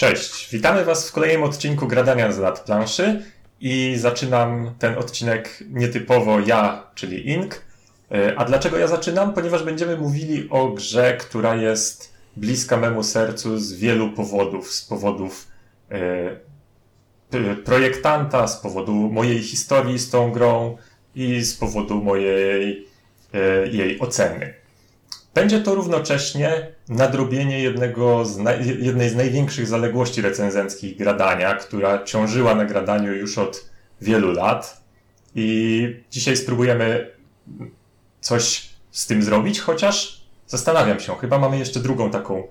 Cześć, witamy Was w kolejnym odcinku Gradania z lat planszy i zaczynam ten odcinek nietypowo ja, czyli Ink. E, a dlaczego ja zaczynam? Ponieważ będziemy mówili o grze, która jest bliska memu sercu z wielu powodów. Z powodów e, projektanta, z powodu mojej historii z tą grą i z powodu mojej e, jej oceny. Będzie to równocześnie nadrobienie jednego z jednej z największych zaległości recenzenckich gradania, która ciążyła na gradaniu już od wielu lat. I dzisiaj spróbujemy coś z tym zrobić, chociaż zastanawiam się, chyba mamy jeszcze drugą taką,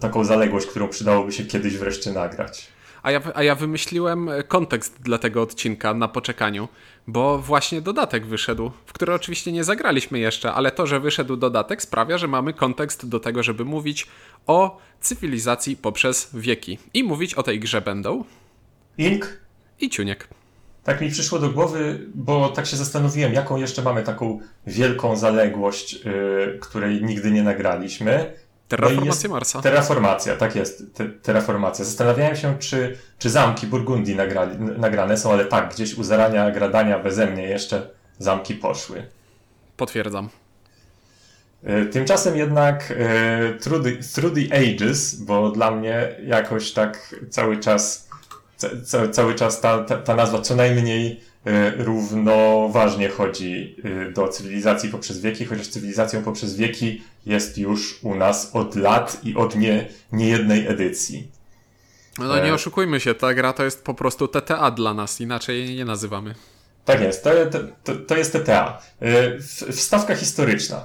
taką zaległość, którą przydałoby się kiedyś wreszcie nagrać. A ja, a ja wymyśliłem kontekst dla tego odcinka na poczekaniu, bo właśnie dodatek wyszedł, w który oczywiście nie zagraliśmy jeszcze, ale to, że wyszedł dodatek sprawia, że mamy kontekst do tego, żeby mówić o cywilizacji poprzez wieki. I mówić o tej grze będą. Ink. I Ciuniek. Tak mi przyszło do głowy, bo tak się zastanowiłem, jaką jeszcze mamy taką wielką zaległość, yy, której nigdy nie nagraliśmy. Terraformacja no Marsa. Terraformacja, tak jest. Te, terraformacja. Zastanawiałem się, czy, czy zamki Burgundii nagrali, nagrane są, ale tak, gdzieś u zarania gradania beze mnie jeszcze zamki poszły. Potwierdzam. E, tymczasem jednak e, through, the, through the Ages, bo dla mnie jakoś tak cały czas, ca, cały czas ta, ta, ta nazwa co najmniej równoważnie chodzi e, do cywilizacji poprzez wieki, chociaż cywilizacją poprzez wieki jest już u nas od lat i od nie, niejednej edycji. No nie e, oszukujmy się, ta gra to jest po prostu TTA dla nas, inaczej jej nie nazywamy. Tak jest, to, to, to jest TTA. Wstawka historyczna,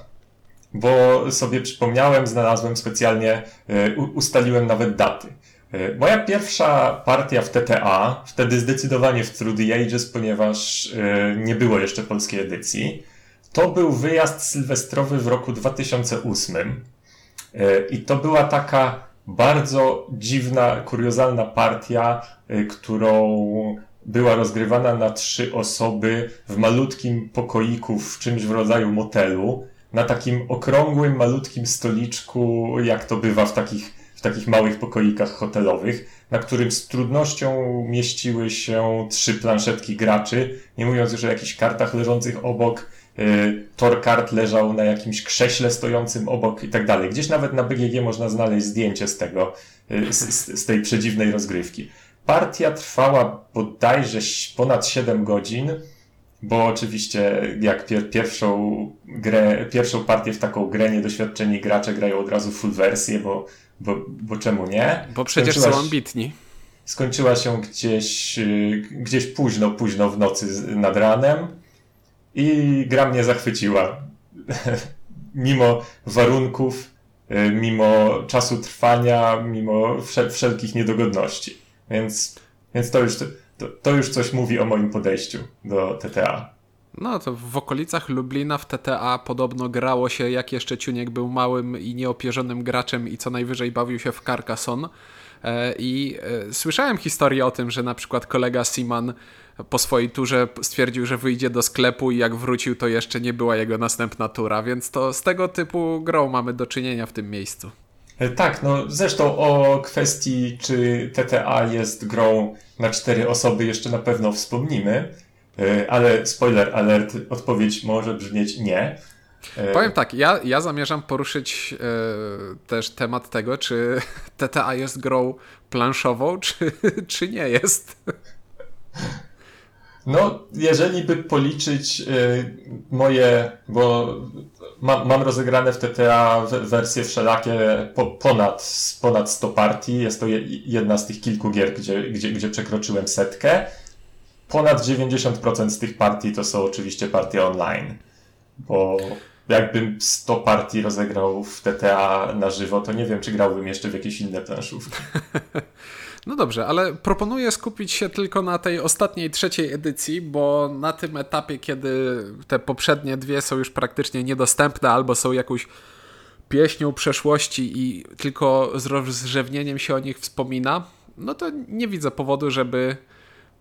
bo sobie przypomniałem, znalazłem specjalnie, ustaliłem nawet daty. E, moja pierwsza partia w TTA, wtedy zdecydowanie w Through the Ages, ponieważ e, nie było jeszcze polskiej edycji, to był wyjazd sylwestrowy w roku 2008. E, I to była taka bardzo dziwna, kuriozalna partia, którą była rozgrywana na trzy osoby w malutkim pokoiku w czymś w rodzaju motelu, na takim okrągłym, malutkim stoliczku, jak to bywa w takich takich małych pokoikach hotelowych, na którym z trudnością mieściły się trzy planszetki graczy, nie mówiąc już o jakichś kartach leżących obok, y, tor kart leżał na jakimś krześle stojącym obok i tak dalej. Gdzieś nawet na BGG można znaleźć zdjęcie z tego, y, z, z tej przedziwnej rozgrywki. Partia trwała bodajże ponad 7 godzin, bo oczywiście jak pier pierwszą grę, pierwszą partię w taką grę niedoświadczeni gracze grają od razu full wersję, bo bo, bo czemu nie? Bo przecież są ambitni. Skończyła się gdzieś, y, gdzieś późno, późno w nocy nad ranem i gra mnie zachwyciła. mimo warunków, y, mimo czasu trwania, mimo wszelkich niedogodności. Więc, więc to, już, to, to już coś mówi o moim podejściu do TTA. No to w okolicach Lublina w TTA podobno grało się, jak jeszcze Ciuniek był małym i nieopierzonym graczem i co najwyżej bawił się w Carcassonne. E, I e, słyszałem historię o tym, że na przykład kolega Siman po swojej turze stwierdził, że wyjdzie do sklepu i jak wrócił, to jeszcze nie była jego następna tura, więc to z tego typu grą mamy do czynienia w tym miejscu. E, tak, no zresztą o kwestii, czy TTA jest grą na cztery osoby jeszcze na pewno wspomnimy. E, ale spoiler alert, odpowiedź może brzmieć nie. E, Powiem tak, ja, ja zamierzam poruszyć e, też temat tego, czy TTA jest grą planszową, czy, czy nie jest. No, jeżeli by policzyć y, moje, bo mam, mam rozegrane w TTA wersje wszelakie po, ponad, ponad 100 partii, jest to jedna z tych kilku gier, gdzie, gdzie, gdzie przekroczyłem setkę ponad 90% z tych partii to są oczywiście partie online, bo jakbym 100 partii rozegrał w TTA na żywo, to nie wiem, czy grałbym jeszcze w jakieś inne planszówki. No dobrze, ale proponuję skupić się tylko na tej ostatniej, trzeciej edycji, bo na tym etapie, kiedy te poprzednie dwie są już praktycznie niedostępne albo są jakąś pieśnią przeszłości i tylko z rozrzewnieniem się o nich wspomina, no to nie widzę powodu, żeby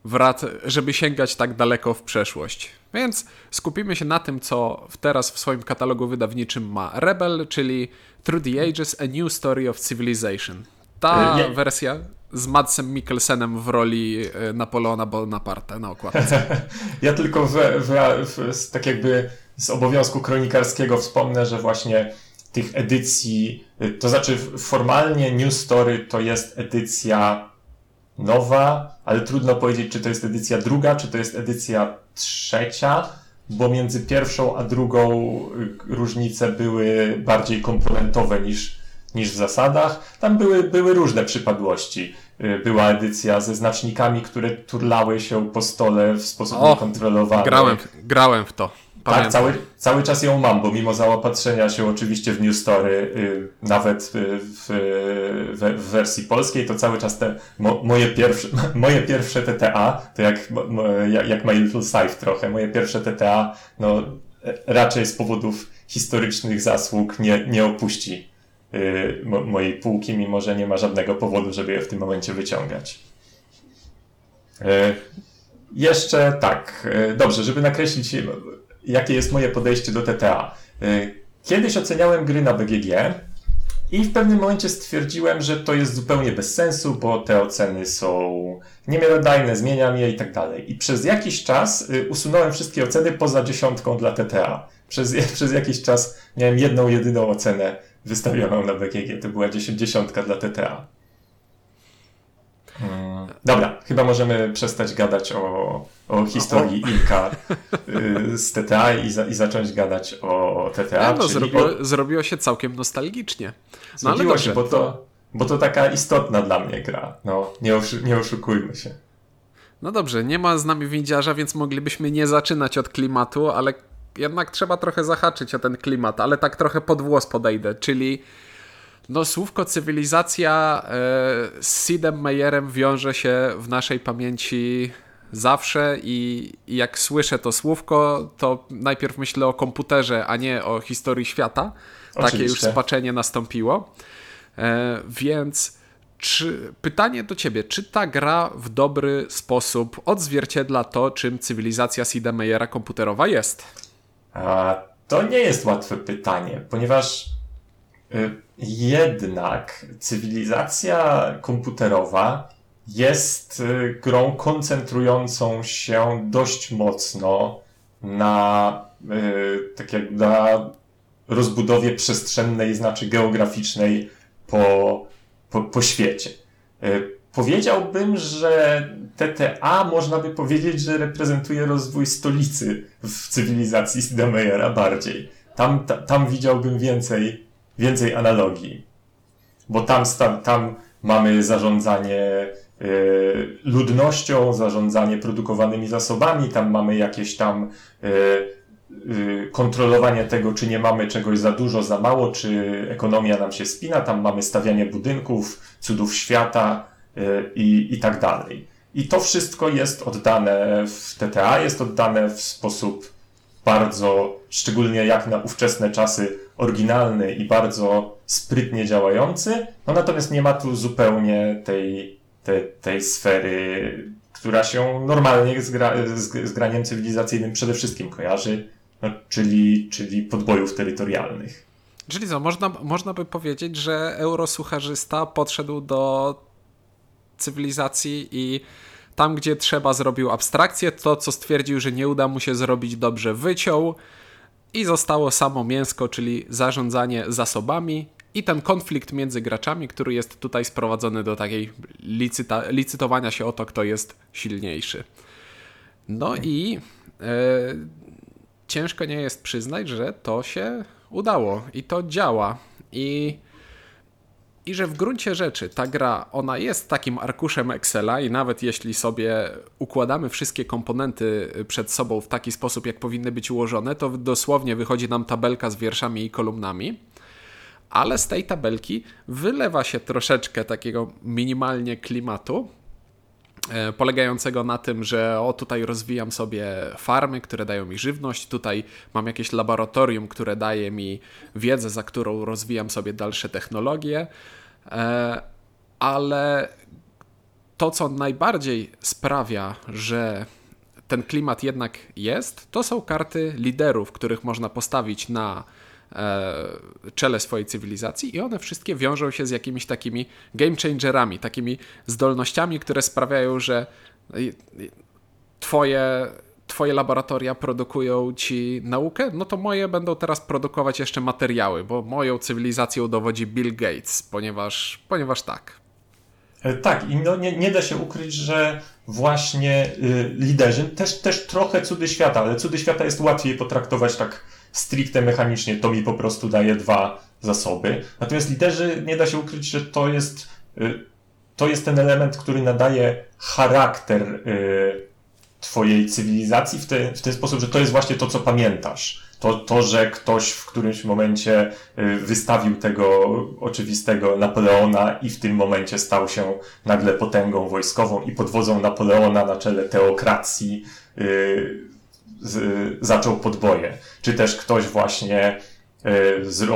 wrac żeby sięgać tak daleko w przeszłość. Więc skupimy się na tym, co teraz w swoim katalogu wydawniczym ma Rebel, czyli Through the Ages A New Story of Civilization. Ta wersja z Madsem Mikkelsenem w roli e, Napoleona Bonaparte na okładce. ja tylko w, w, w, tak jakby z obowiązku kronikarskiego wspomnę, że właśnie tych edycji, e, to znaczy formalnie New Story to jest edycja nowa, ale trudno powiedzieć, czy to jest edycja druga, czy to jest edycja trzecia, bo między pierwszą a drugą y, różnice były bardziej komponentowe niż, niż w zasadach. Tam były, były różne przypadłości. Y, była edycja ze znacznikami, które turlały się po stole w sposób o, niekontrolowany. Grałem, grałem w to. Pamiętam. Tak, cały, cały czas ją mam, bo mimo zaopatrzenia się oczywiście w New Story, y, nawet w, w, w, wersji polskiej, to cały czas te mo, moje, pierwsze, moje pierwsze TTA, to jak, jak, jak My Little Scythe trochę, moje pierwsze TTA, no raczej z powodów historycznych zasług nie, nie opuści y, mo, mojej półki, mimo że nie ma żadnego powodu, żeby je w tym momencie wyciągać. Y, jeszcze tak, y, dobrze, żeby nakreślić jakie jest moje podejście do TTA. Y, kiedyś oceniałem gry na BGG i w pewnym momencie stwierdziłem, że to jest zupełnie bez sensu, bo te oceny są niemiarodajne, zmieniam je i tak dalej. I przez jakiś czas y, usunąłem wszystkie oceny poza dziesiątką dla TTA. Przez, przez jakiś czas miałem jedną, jedyną ocenę wystawioną na BGG. To była dziesiątka dla TTA. Hmm. Dobra, chyba możemy przestać gadać o, o historii o. Ilka y, z TTA i, za, i zacząć gadać o TTA. No, no zrobiło, o... zrobiło się całkiem nostalgicznie. No, zrobiło ale się, bo to, bo to taka istotna dla mnie gra. No, nie, oszu nie oszukujmy się. No dobrze, nie ma z nami windziarza, więc moglibyśmy nie zaczynać od klimatu, ale jednak trzeba trochę zahaczyć o ten klimat, ale tak trochę pod włos podejdę, czyli no, słówko cywilizacja e, z Sidem Meyerem wiąże się w naszej pamięci zawsze i, i, jak słyszę to słówko, to najpierw myślę o komputerze, a nie o historii świata. Oczywiście. Takie już spaczenie nastąpiło. E, więc czy, pytanie do ciebie, czy ta gra w dobry sposób odzwierciedla to, czym cywilizacja Sida Meyera komputerowa jest? A, to nie jest łatwe pytanie, ponieważ y, jednak cywilizacja komputerowa jest y, grą koncentrującą się dość mocno na yy, tak jak na rozbudowie przestrzennej, znaczy geograficznej po, po, po świecie. Yy, powiedziałbym, że TTA można by powiedzieć, że reprezentuje rozwój stolicy w cywilizacji Sidameyera bardziej. Tam, ta, tam widziałbym więcej więcej analogii. Bo tam, tam mamy zarządzanie y, ludnością, zarządzanie produkowanymi zasobami, tam mamy jakieś tam y, y, kontrolowanie tego, czy nie mamy czegoś za dużo, za mało, czy ekonomia nam się spina, tam mamy stawianie budynków, cudów świata i, i tak dalej. I to wszystko jest oddane w TTA, jest oddane w sposób bardzo, szczególnie jak na ówczesne czasy, oryginalny i bardzo sprytnie działający, no natomiast nie ma tu zupełnie tej, tej, sfery, która się normalnie z, gra, z, z graniem cywilizacyjnym przede wszystkim kojarzy, no, czyli, czyli podbojów terytorialnych. Czyli co, można, można by powiedzieć, że eurosucharzysta podszedł do cywilizacji i tam, gdzie trzeba, zrobił abstrakcję. To, co stwierdził, że nie uda mu się zrobić dobrze, wyciął i zostało samo mięsko, czyli zarządzanie zasobami i ten konflikt między graczami, który jest tutaj sprowadzony do takiej licyta, licytowania się o to, kto jest silniejszy. No i e, ciężko nie jest przyznać, że to się udało i to działa. I i że w gruncie rzeczy ta gra, ona jest takim arkuszem Excela i nawet jeśli sobie układamy wszystkie komponenty przed sobą w taki sposób, jak powinny być ułożone, to dosłownie wychodzi nam tabelka z wierszami i kolumnami. Ale z tej tabelki wylewa się troszeczkę takiego minimalnie klimatu, polegającego na tym, że o tutaj rozwijam sobie farmy, które dają mi żywność, tutaj mam jakieś laboratorium, które daje mi wiedzę, za którą rozwijam sobie dalsze technologie. E, ale to, co najbardziej sprawia, że ten klimat jednak jest, to są karty liderów, których można postawić na czele swojej cywilizacji i one wszystkie wiążą się z jakimiś takimi game changerami, takimi zdolnościami, które sprawiają, że twoje twoje laboratoria produkują ci naukę, no to moje będą teraz produkować jeszcze materiały, bo moją cywilizacją dowodzi Bill Gates, ponieważ, ponieważ tak. E, tak, i no nie, nie da się ukryć, że właśnie y, liderzy, też, też trochę cudy świata, ale cudy świata jest łatwiej potraktować tak stricte mechanicznie, to mi po prostu daje dwa zasoby. Natomiast liderzy, nie da się ukryć, że to jest, y, to jest ten element, który nadaje charakter y, twojej cywilizacji w, te, w ten sposób, że to jest właśnie to, co pamiętasz. To, to, że ktoś w którymś momencie y, wystawił tego oczywistego Napoleona i w tym momencie stał się nagle potęgą wojskową i pod wodzą Napoleona na czele teokracji z, zaczął podboje. Czy też ktoś właśnie z, yy,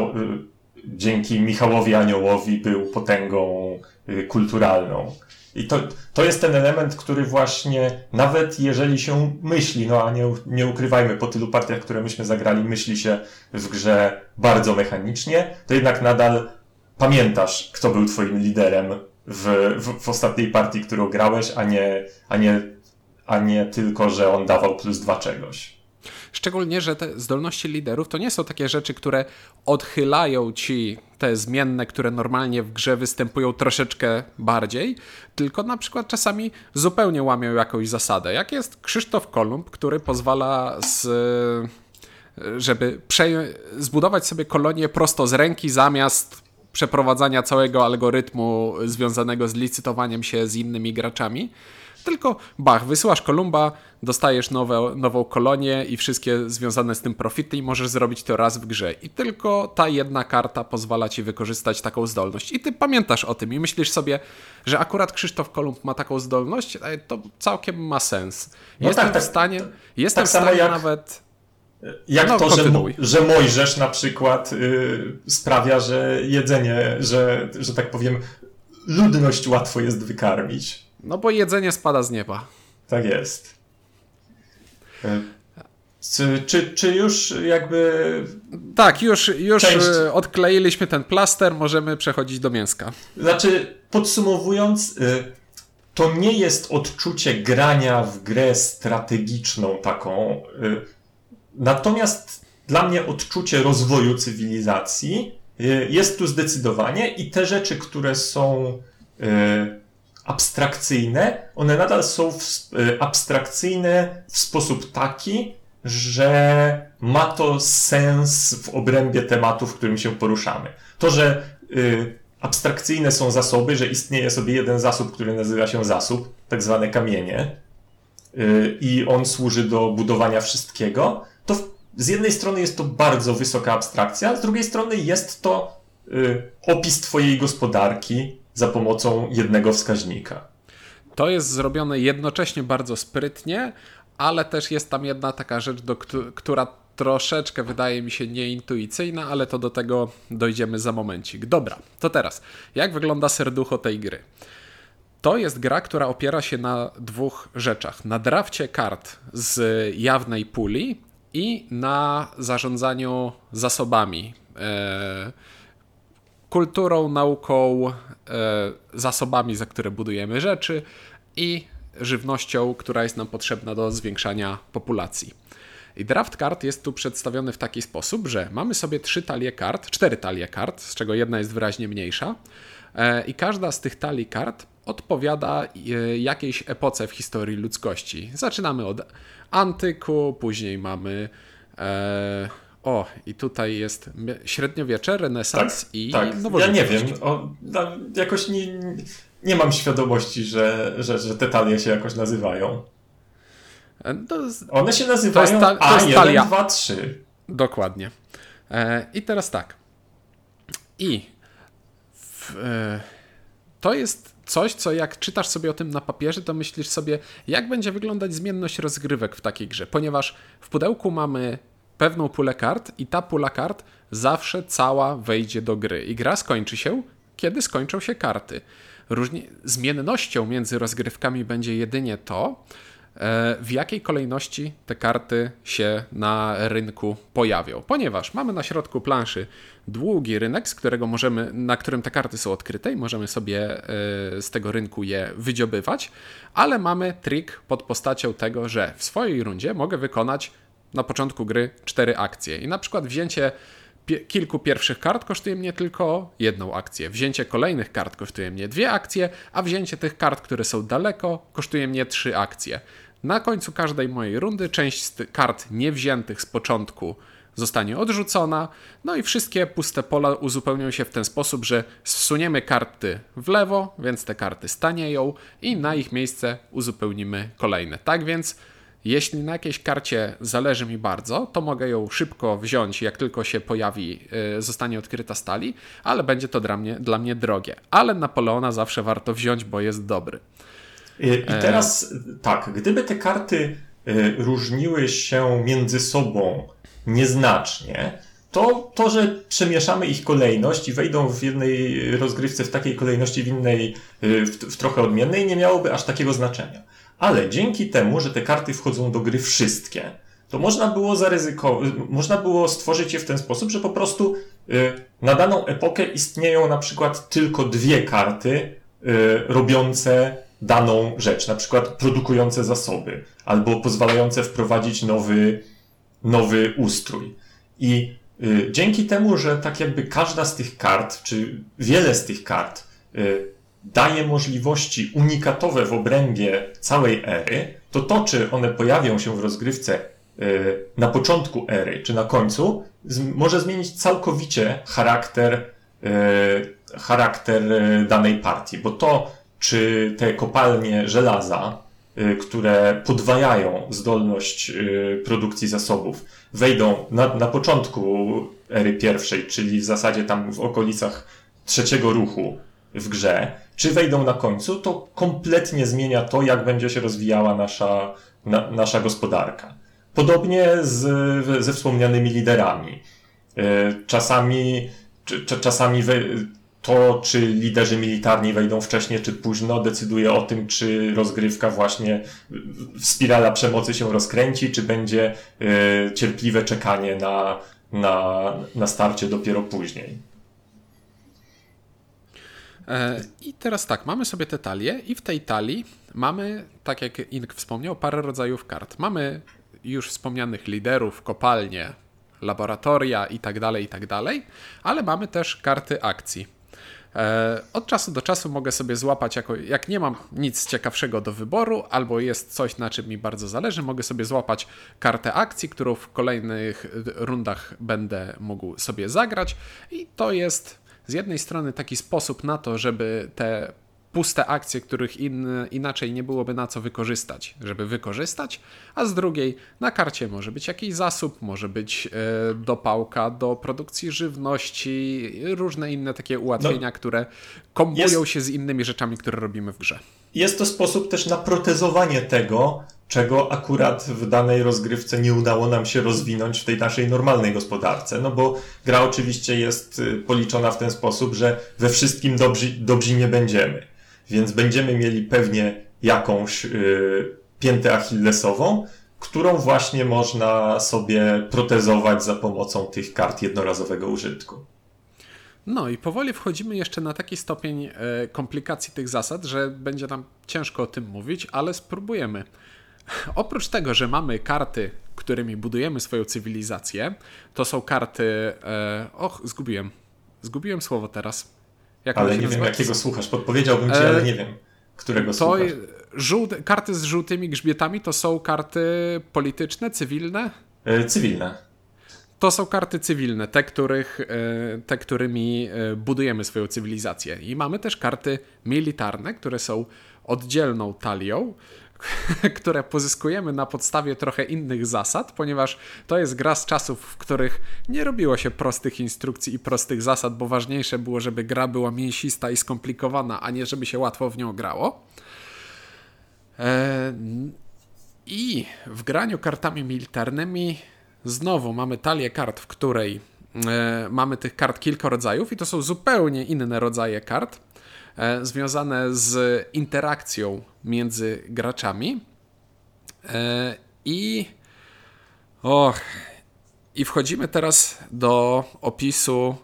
dzięki Michałowi Aniołowi był potęgą y, kulturalną. I to, to jest ten element, który właśnie, nawet jeżeli się myśli, no a nie, nie ukrywajmy, po tylu partiach, które myśmy zagrali, myśli się w grze bardzo mechanicznie, to jednak nadal pamiętasz, kto był twoim liderem w, w, w ostatniej partii, którą grałeś, a nie, a, nie, a nie tylko, że on dawał plus dwa czegoś. Szczególnie, że te zdolności liderów to nie są takie rzeczy, które odchylają ci te zmienne, które normalnie w grze występują troszeczkę bardziej, tylko na przykład czasami zupełnie łamią jakąś zasadę. Jak jest Krzysztof Kolumb, który pozwala z żeby zbudować sobie kolonię prosto z ręki zamiast przeprowadzania całego algorytmu związanego z licytowaniem się z innymi graczami. Tylko bach, wysyłasz Kolumba, dostajesz nowe, nową kolonię i wszystkie związane z tym profity i możesz zrobić to raz w grze. I tylko ta jedna karta pozwala ci wykorzystać taką zdolność. I ty pamiętasz o tym i myślisz sobie, że akurat Krzysztof Kolumb ma taką zdolność, to całkiem ma sens. No jestem tak, tak, w stanie, tak, jestem w stanie jak... nawet jak no, to, że, że Mojżesz na przykład y, sprawia, że jedzenie, że, że tak powiem, ludność łatwo jest wykarmić. No bo jedzenie spada z nieba. Tak jest. E, czy, czy, czy już jakby. Tak, już, już część... E, odkleiliśmy ten plaster, możemy przechodzić do mięska. Znaczy, podsumowując, e, to nie jest odczucie grania w grę strategiczną taką. Natomiast dla mnie odczucie rozwoju cywilizacji jest tu zdecydowanie i te rzeczy, które są abstrakcyjne, one nadal są w, y, abstrakcyjne w sposób taki, że ma to sens w obrębie tematu, w którym się poruszamy. To, że y, abstrakcyjne są zasoby, że istnieje sobie jeden zasób, który nazywa się zasób, tak zwane kamienie, y, i on służy do budowania wszystkiego, to w, z jednej strony jest to bardzo wysoka abstrakcja, z drugiej strony jest to y, opis Twojej gospodarki, za pomocą jednego wskaźnika. To jest zrobione jednocześnie bardzo sprytnie, ale też jest tam jedna taka rzecz, do, która troszeczkę wydaje mi się nieintuicyjna, ale to do tego dojdziemy za momencik. Dobra, to teraz, jak wygląda serducho tej gry? To jest gra, która opiera się na dwóch rzeczach. Na drafcie kart z jawnej puli i na zarządzaniu zasobami. Eee, kulturą, nauką, e, zasobami, za które budujemy rzeczy i żywnością, która jest nam potrzebna do zwiększania populacji. I draft kart jest tu przedstawiony w taki sposób, że mamy sobie trzy talie kart, cztery talie kart, z czego jedna jest wyraźnie mniejsza, e, i każda z tych talii kart odpowiada e, jakiejś epoce w historii ludzkości. Zaczynamy od antyku, później mamy o, i tutaj jest średniowiecze, renesans tak, i tak. Ja nie wiem, o, jakoś nie, nie mam świadomości, że, że, że te talie się jakoś nazywają. E, One się nazywają ta, A1, 2, 3. Dokładnie. E, I teraz tak. I w, e, to jest coś, co jak czytasz sobie o tym na papierze, to myślisz sobie, jak będzie wyglądać zmienność rozgrywek w takiej grze, ponieważ w pudełku mamy pewną pulę kart i ta pula kart zawsze cała wejdzie do gry. I gra skończy się, kiedy skończą się karty. Różni... Zmiennością między rozgrywkami będzie jedynie to, e, w jakiej kolejności te karty się na rynku pojawią. Ponieważ mamy na środku planszy długi rynek, z którego możemy, na którym te karty są odkryte i możemy sobie e, z tego rynku je wydziobywać, ale mamy trik pod postacią tego, że w swojej rundzie mogę wykonać na początku gry cztery akcje i na przykład wzięcie kilku pierwszych kart kosztuje mnie tylko jedną akcję. Wzięcie kolejnych kart kosztuje mnie dwie akcje, a wzięcie tych kart, które są daleko, kosztuje mnie trzy akcje. Na końcu każdej mojej rundy część z kart niewziętych z początku zostanie odrzucona, no i wszystkie puste pola uzupełnią się w ten sposób, że zsuniemy karty w lewo, więc te karty stanieją i na ich miejsce uzupełnimy kolejne. Tak więc jeśli na jakiejś karcie zależy mi bardzo, to mogę ją szybko wziąć, jak tylko się pojawi, yy, zostanie odkryta stali, ale będzie to dla mnie, dla mnie drogie. Ale Napoleona zawsze warto wziąć, bo jest dobry. I teraz tak, gdyby te karty y, różniły się między sobą nieznacznie, to to, że przemieszamy ich kolejność i wejdą w jednej rozgrywce w takiej kolejności, w innej, y, w, w trochę odmiennej, nie miałoby aż takiego znaczenia. Ale dzięki temu, że te karty wchodzą do gry wszystkie, to można było zaryzykować, można było stworzyć je w ten sposób, że po prostu y, na daną epokę istnieją na przykład tylko dwie karty y, robiące daną rzecz, na przykład produkujące zasoby, albo pozwalające wprowadzić nowy, nowy ustrój. I y, dzięki temu, że tak jakby każda z tych kart, czy wiele z tych kart daje możliwości unikatowe w obrębie całej ery, to to, czy one pojawią się w rozgrywce y, na początku ery, czy na końcu, może zmienić całkowicie charakter, y, charakter y, danej partii, bo to, czy te kopalnie żelaza, które podwajają zdolność produkcji zasobów, wejdą na, na początku ery pierwszej, czyli w zasadzie tam w okolicach trzeciego ruchu w grze, czy wejdą na końcu, to kompletnie zmienia to, jak będzie się rozwijała nasza, na, nasza gospodarka. Podobnie z, ze wspomnianymi liderami. E, czasami, czasami to, czy liderzy militarni wejdą wcześniej czy późno, decyduje o tym, czy rozgrywka właśnie spirala przemocy się rozkręci, czy będzie e, cierpliwe czekanie na, na, na starcie dopiero później. E, I teraz tak, mamy sobie te talie i w tej talii mamy, tak jak Ink wspomniał, parę rodzajów kart. Mamy już wspomnianych liderów, kopalnie, laboratoria i tak dalej, i tak dalej, ale mamy też karty akcji. E, od czasu do czasu mogę sobie złapać, jako, jak nie mam nic ciekawszego do wyboru, albo jest coś, na czym mi bardzo zależy, mogę sobie złapać kartę akcji, którą w kolejnych rundach będę mógł sobie zagrać, i to jest z jednej strony taki sposób na to, żeby te puste akcje, których in, inaczej nie byłoby na co wykorzystać, żeby wykorzystać, a z drugiej na karcie może być jakiś zasób, może być e, dopałka do produkcji żywności, różne inne takie ułatwienia, no, które kombują jest, się z innymi rzeczami, które robimy w grze. Jest to sposób też na protezowanie tego, czego akurat w danej rozgrywce nie udało nam się rozwinąć w tej naszej normalnej gospodarce. No bo gra oczywiście jest y, policzona w ten sposób, że we wszystkim dobrzy, dobrzy nie będziemy. Więc będziemy mieli pewnie jakąś yy, piętę achillesową, którą właśnie można sobie protezować za pomocą tych kart jednorazowego użytku. No i powoli wchodzimy jeszcze na taki stopień e, komplikacji tych zasad, że będzie nam ciężko o tym mówić, ale spróbujemy. Oprócz tego, że mamy karty, którymi budujemy swoją cywilizację, to są karty. E, och, zgubiłem. Zgubiłem słowo teraz. Jak ale nie nazywa? wiem, jakiego słuchasz. Podpowiedziałbym ci, e, ale nie wiem, którego to słuchasz. Żółte, karty z żółtymi grzbietami to są karty polityczne, cywilne? E, cywilne. To są karty cywilne, te, których, e, te, którymi e, budujemy swoją cywilizację. I mamy też karty militarne, które są oddzielną talią, które pozyskujemy na podstawie trochę innych zasad, ponieważ to jest gra z czasów, w których nie robiło się prostych instrukcji i prostych zasad, bo ważniejsze było, żeby gra była mięsista i skomplikowana, a nie żeby się łatwo w nią grało. E, I w graniu kartami militarnymi znowu mamy talię kart, w której e, mamy tych kart kilka rodzajów i to są zupełnie inne rodzaje kart. E, związane z interakcją między graczami. I och, i wchodzimy teraz do opisu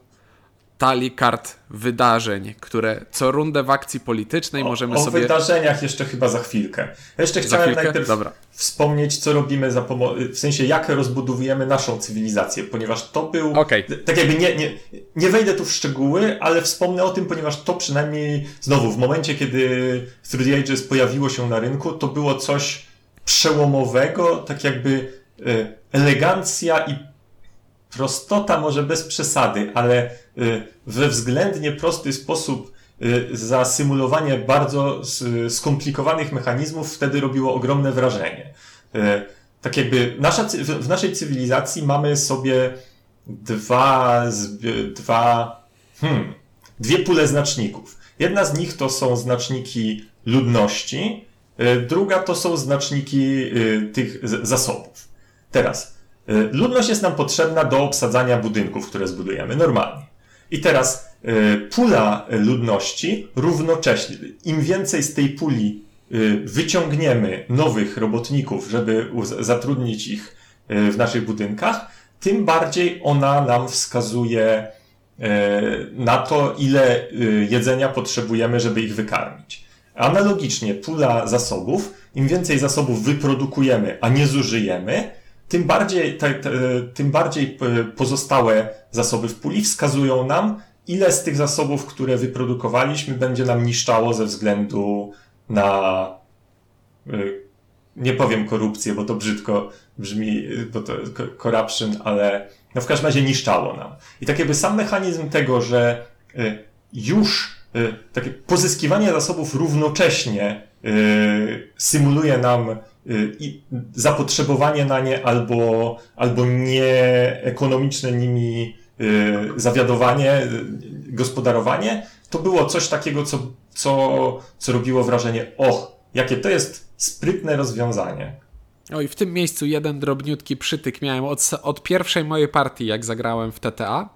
talii kart wydarzeń, które co rundę w akcji politycznej o, możemy o sobie... O wydarzeniach jeszcze chyba za chwilkę. Jeszcze za chciałem chwilkę? najpierw Dobra. wspomnieć, co robimy za pomocą, w sensie jak rozbudowujemy naszą cywilizację, ponieważ to był... Okay. Tak jakby nie, nie, nie wejdę tu w szczegóły, ale wspomnę o tym, ponieważ to przynajmniej znowu w momencie, kiedy 3D Ages pojawiło się na rynku, to było coś przełomowego, tak jakby e, elegancja i prostota może bez przesady, ale y, we względnie prosty sposób y, zasymulowanie bardzo skomplikowanych mechanizmów wtedy robiło ogromne wrażenie. Y, tak jakby nasza, w naszej cywilizacji mamy sobie dwa, dwa hmm, dwie pule znaczników. Jedna z nich to są znaczniki ludności, druga to są znaczniki tych zasobów. Teraz, ludność jest nam potrzebna do obsadzania budynków, które zbudujemy normalnie. I teraz y, pula ludności równocześnie, im więcej z tej puli y, wyciągniemy nowych robotników, żeby zatrudnić ich w naszych budynkach, tym bardziej ona nam wskazuje na to, ile jedzenia potrzebujemy, żeby ich wykarmić. Analogicznie pula zasobów, im więcej zasobów wyprodukujemy, a nie zużyjemy, tym bardziej, te, te, tym bardziej e, pozostałe zasoby w puli wskazują nam, ile z tych zasobów, które wyprodukowaliśmy, będzie nam niszczało ze względu na, e, nie powiem korupcję, bo to brzydko brzmi, bo to corruption, ale no w każdym razie niszczało nam. I tak jakby sam mechanizm tego, że e, już takie pozyskiwanie zasobów równocześnie symuluje nam i zapotrzebowanie na nie albo, albo nieekonomiczne nimi y, zawiadowanie, y, gospodarowanie, to było coś takiego, co, co, co robiło wrażenie, och, jakie to jest sprytne rozwiązanie. O i w tym miejscu jeden drobniutki przytyk miałem od, od pierwszej mojej partii, jak zagrałem w TTA.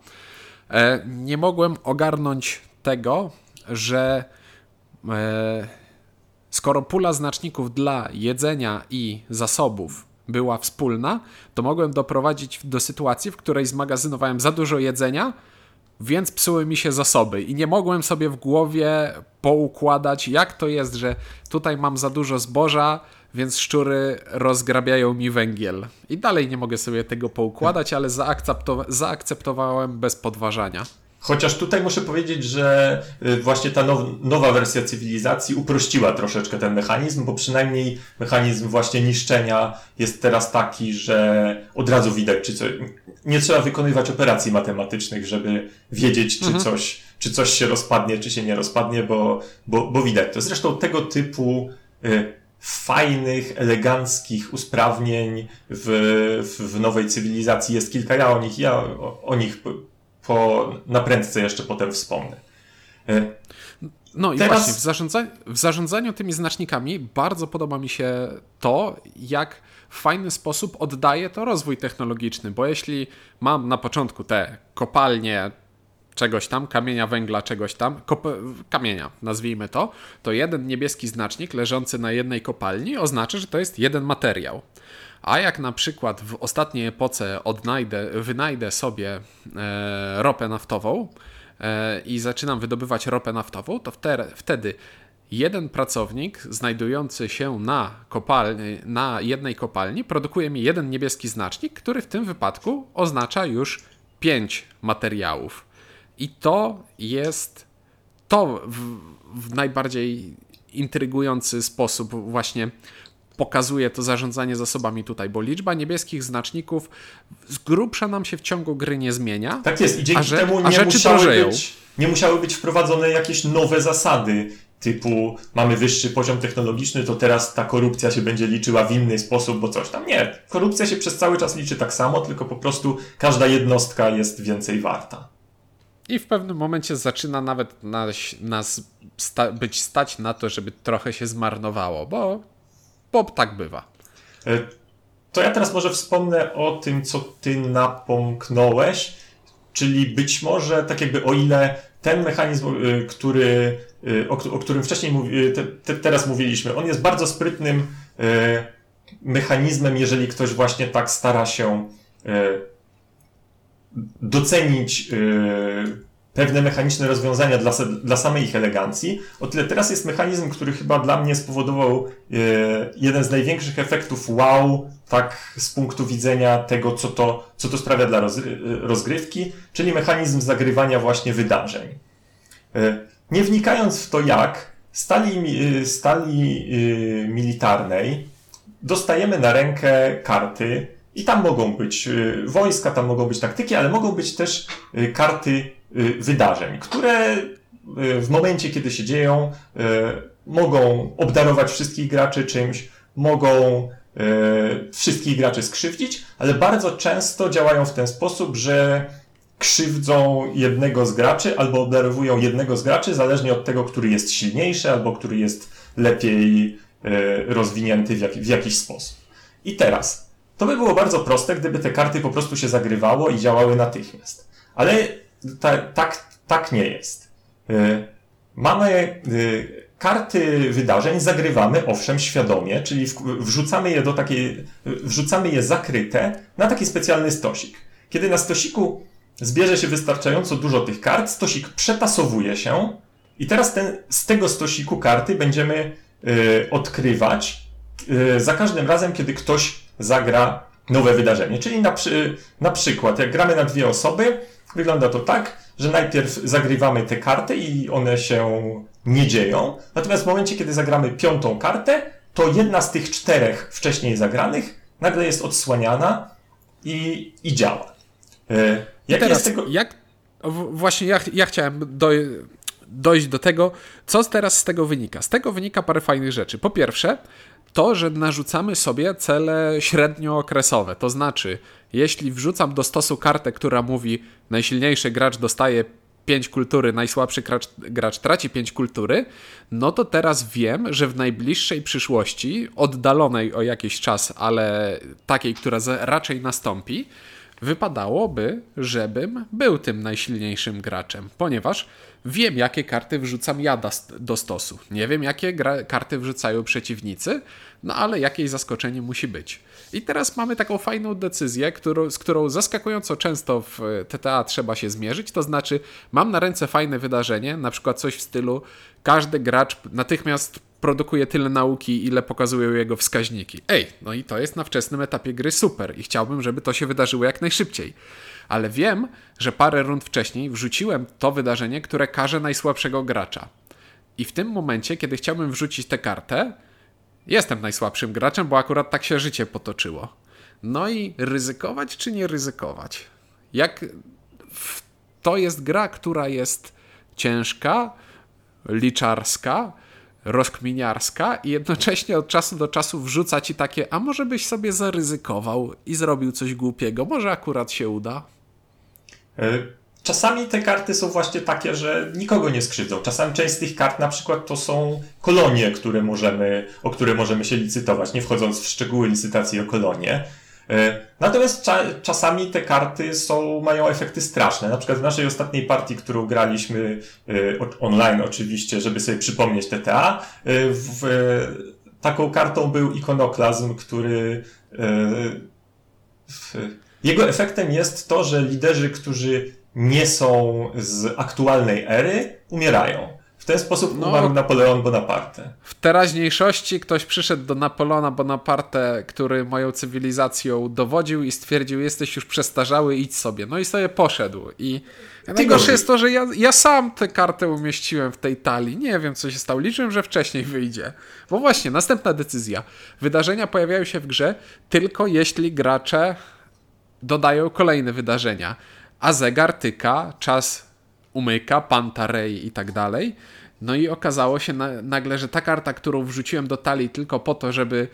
E, nie mogłem ogarnąć tego, że e, Skoro pula znaczników dla jedzenia i zasobów była wspólna, to mogłem doprowadzić do sytuacji, w której zmagazynowałem za dużo jedzenia, więc psuły mi się zasoby i nie mogłem sobie w głowie poukładać, jak to jest, że tutaj mam za dużo zboża, więc szczury rozgrabiają mi węgiel. I dalej nie mogę sobie tego poukładać, ale zaakceptowałem bez podważania. Chociaż tutaj muszę powiedzieć, że y, właśnie ta now, nowa wersja cywilizacji uprościła troszeczkę ten mechanizm, bo przynajmniej mechanizm właśnie niszczenia jest teraz taki, że od razu widać, czy co, nie trzeba wykonywać operacji matematycznych, żeby wiedzieć, czy, mhm. coś, czy coś się rozpadnie, czy się nie rozpadnie, bo, bo, bo widać to. Zresztą tego typu y, fajnych, eleganckich usprawnień w, w, w nowej cywilizacji jest kilka. Ja o nich, ja o, o nich po, na prędce jeszcze potem wspomnę. E, no i Teraz... właśnie, w zarządzaniu, w zarządzaniu tymi znacznikami bardzo podoba mi się to, jak w fajny sposób oddaje to rozwój technologiczny, bo jeśli mam na początku te kopalnie czegoś tam, kamienia węgla czegoś tam, kamienia nazwijmy to, to jeden niebieski znacznik leżący na jednej kopalni oznacza, że to jest jeden materiał. A jak na przykład w ostatniej epoce odnajdę, wynajdę sobie e, ropę naftową e, i zaczynam wydobywać ropę naftową, to wtedy jeden pracownik znajdujący się na, kopalni, na jednej kopalni produkuje mi jeden niebieski znacznik, który w tym wypadku oznacza już pięć materiałów. I to jest to w, w najbardziej intrygujący sposób właśnie pokazuje to zarządzanie zasobami tutaj, bo liczba niebieskich znaczników z grubsza nam się w ciągu gry nie zmienia. Tak jest i dzięki że, temu nie musiały, być, nie musiały być wprowadzone jakieś nowe zasady typu mamy wyższy poziom technologiczny, to teraz ta korupcja się będzie liczyła w inny sposób, bo coś tam. Nie, korupcja się przez cały czas liczy tak samo, tylko po prostu każda jednostka jest więcej warta. I w pewnym momencie zaczyna nawet nas, nas sta być stać na to, żeby trochę się zmarnowało, bo bo tak bywa. E, to ja teraz może wspomnę o tym, co ty napomknąłeś, czyli być może tak jakby o ile ten mechanizm, e, który, e, o, o którym wcześniej mówi, te, te, teraz mówiliśmy, on jest bardzo sprytnym mechanizmem, jeżeli ktoś właśnie tak stara się docenić pewne mechaniczne rozwiązania dla, dla samej ich elegancji. O tyle teraz jest mechanizm, który chyba dla mnie spowodował e, jeden z największych efektów wow, tak z punktu widzenia tego, co to, co to sprawia dla rozgrywki, czyli mechanizm zagrywania właśnie wydarzeń. E, nie wnikając w to jak, stali, e, stali militarnej dostajemy na rękę karty, i tam mogą być wojska, tam mogą być taktyki, ale mogą być też karty wydarzeń, które y, w momencie, kiedy się dzieją, y, mogą obdarować wszystkich graczy czymś, mogą wszystkich graczy skrzywdzić, ale bardzo często działają w ten sposób, że krzywdzą jednego z graczy albo obdarowują jednego z graczy, zależnie od tego, który jest silniejszy albo który jest lepiej rozwinięty w, jak, w jakiś sposób. I teraz, to by było bardzo proste, gdyby te karty po prostu się zagrywało i działały natychmiast. Ale ta, tak, tak nie jest. Y, mamy y, karty wydarzeń, zagrywamy owszem świadomie, czyli wrzucamy je do takiej, wrzucamy je zakryte na taki specjalny stosik. Kiedy na stosiku zbierze się wystarczająco dużo tych kart, stosik przetasowuje się i teraz ten, z tego stosiku karty będziemy y, odkrywać za każdym razem, kiedy ktoś zagra nowe wydarzenie. Czyli na, przy, na przykład, jak gramy na dwie osoby, Wygląda to tak, że najpierw zagrywamy te karty i one się nie dzieją. Natomiast w momencie, kiedy zagramy piątą kartę, to jedna z tych czterech wcześniej zagranych nagle jest odsłaniana i, i działa. E, jak teraz, tego... jak, właśnie ja, ja chciałem do, dojść do tego, co teraz z tego wynika. Z tego wynika parę fajnych rzeczy. Po pierwsze, to, że narzucamy sobie cele średniookresowe. To znaczy, jeśli wrzucam do stosu kartę, która mówi najsilniejszy gracz dostaje 5 kultury, najsłabszy gracz, gracz traci 5 kultury, no to teraz wiem, że w najbliższej przyszłości, oddalonej o jakiś czas, ale takiej, która raczej nastąpi, wypadałoby, żebym był tym najsilniejszym graczem, ponieważ wiem, jakie karty wrzucam ja do stosu. Nie wiem, jakie karty wrzucają przeciwnicy, no ale jakieś zaskoczenie musi być. I teraz mamy taką fajną decyzję, którą, z którą zaskakująco często w TTA trzeba się zmierzyć. To znaczy, mam na ręce fajne wydarzenie, na przykład coś w stylu każdy gracz natychmiast produkuje tyle nauki, ile pokazują jego wskaźniki. Ej, no i to jest na wczesnym etapie gry super i chciałbym, żeby to się wydarzyło jak najszybciej. Ale wiem, że parę rund wcześniej wrzuciłem to wydarzenie, które każe najsłabszego gracza. I w tym momencie, kiedy chciałbym wrzucić tę kartę, jestem najsłabszym graczem, bo akurat tak się życie potoczyło. No i ryzykować czy nie ryzykować? Jak to jest gra, która jest ciężka, liczarska, rozkminiarska i jednocześnie od czasu do czasu wrzuca ci takie, a może byś sobie zaryzykował i zrobił coś głupiego, może akurat się uda. E, czasami te karty są właśnie takie, że nikogo nie skrzywdzą. Czasami część z tych kart na przykład to są kolonie, które możemy, o które możemy się licytować, nie wchodząc w szczegóły licytacji o kolonie. E, natomiast cza czasami te karty są, mają efekty straszne. Na przykład w naszej ostatniej partii, którą graliśmy e, online oczywiście, żeby sobie przypomnieć TTA, w, taką kartą był ikonoklazm, który jego efektem jest to, że liderzy, którzy nie są z aktualnej ery, umierają. W ten sposób no, umarł Napoleon Bonaparte. W teraźniejszości ktoś przyszedł do Napoleona Bonaparte, który moją cywilizacją dowodził i stwierdził, jesteś już przestarzały, idź sobie. No i sobie poszedł. I najgorsze jest to, że ja, ja sam tę kartę umieściłem w tej talii. Nie wiem, co się stało. Liczyłem, że wcześniej wyjdzie. Bo właśnie, następna decyzja. Wydarzenia pojawiają się w grze tylko jeśli gracze dodają kolejne wydarzenia. A zegar tyka, czas umyka, pantarej i tak dalej. No i okazało się na, nagle, że ta karta, którą wrzuciłem do talii tylko po to, żeby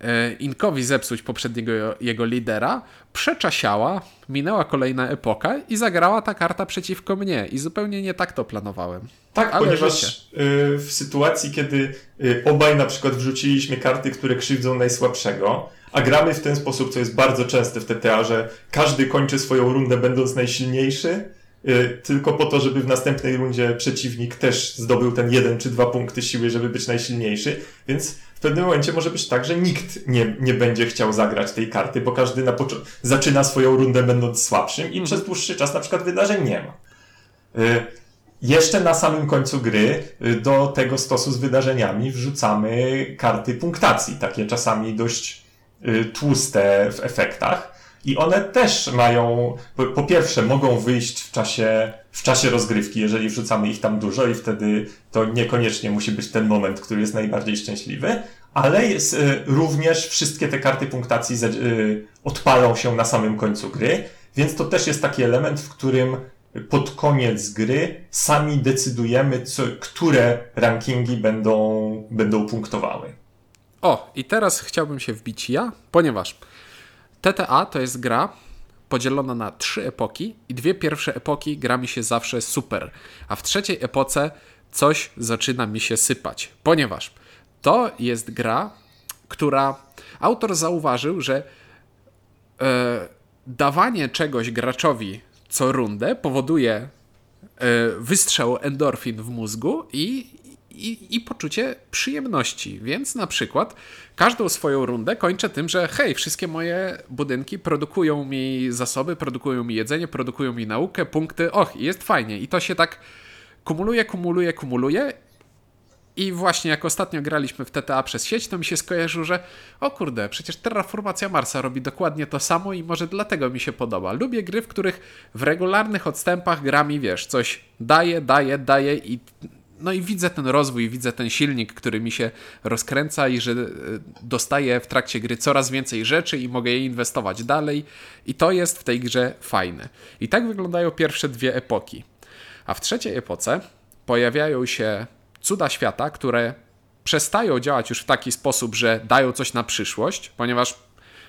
e, Inkowi zepsuć poprzedniego jego lidera, przeczasiała, minęła kolejna epoka i zagrała ta karta przeciwko mnie. I zupełnie nie tak to planowałem. Tak, Ale ponieważ y, w sytuacji, kiedy y, obaj na przykład wrzuciliśmy karty, które krzywdzą najsłabszego, a gramy w ten sposób, co jest bardzo częste w TTA, że każdy kończy swoją rundę będąc najsilniejszy, tylko po to, żeby w następnej rundzie przeciwnik też zdobył ten jeden czy dwa punkty siły, żeby być najsilniejszy, więc w pewnym momencie może być tak, że nikt nie, nie będzie chciał zagrać tej karty, bo każdy na zaczyna swoją rundę będąc słabszym i mhm. przez dłuższy czas na przykład wydarzeń nie ma. Y, jeszcze na samym końcu gry y, do tego stosu z wydarzeniami wrzucamy karty punktacji, takie czasami dość y, tłuste w efektach. I one też mają, po, pierwsze, mogą wyjść w czasie, w czasie rozgrywki, jeżeli wrzucamy ich tam dużo, i wtedy to niekoniecznie musi być ten moment, który jest najbardziej szczęśliwy, ale jest, y, również wszystkie te karty punktacji y, odpalą się na samym końcu gry, więc to też jest taki element, w którym pod koniec gry sami decydujemy, co, które rankingi będą, będą punktowały. O, i teraz chciałbym się wbić ja, ponieważ TTA to jest gra podzielona na trzy epoki i dwie pierwsze epoki gra mi się zawsze super, a w trzeciej epoce coś zaczyna mi się sypać, ponieważ to jest gra, która autor zauważył, że e, dawanie czegoś graczowi co rundę powoduje e, wystrzał endorfin w mózgu i, i, i, poczucie przyjemności. Więc na przykład każdą swoją rundę kończę tym, że hej, wszystkie moje budynki produkują mi zasoby, produkują mi jedzenie, produkują mi naukę, punkty, och, jest fajnie. I to się tak kumuluje, kumuluje, kumuluje i właśnie jak ostatnio graliśmy w TTA przez sieć, to mi się skojarzyło, że o kurde, przecież Terraformacja Marsa robi dokładnie to samo i może dlatego mi się podoba. Lubię gry, w których w regularnych odstępach gra mi, wiesz, coś daje, daje, daje i no i widzę ten rozwój, widzę ten silnik, który mi się rozkręca i że e, dostaję w trakcie gry coraz więcej rzeczy i mogę je inwestować dalej i to jest w tej grze fajne. I tak wyglądają pierwsze dwie epoki. A w trzeciej epoce pojawiają się cuda świata, które przestają działać już w taki sposób, że dają coś na przyszłość, ponieważ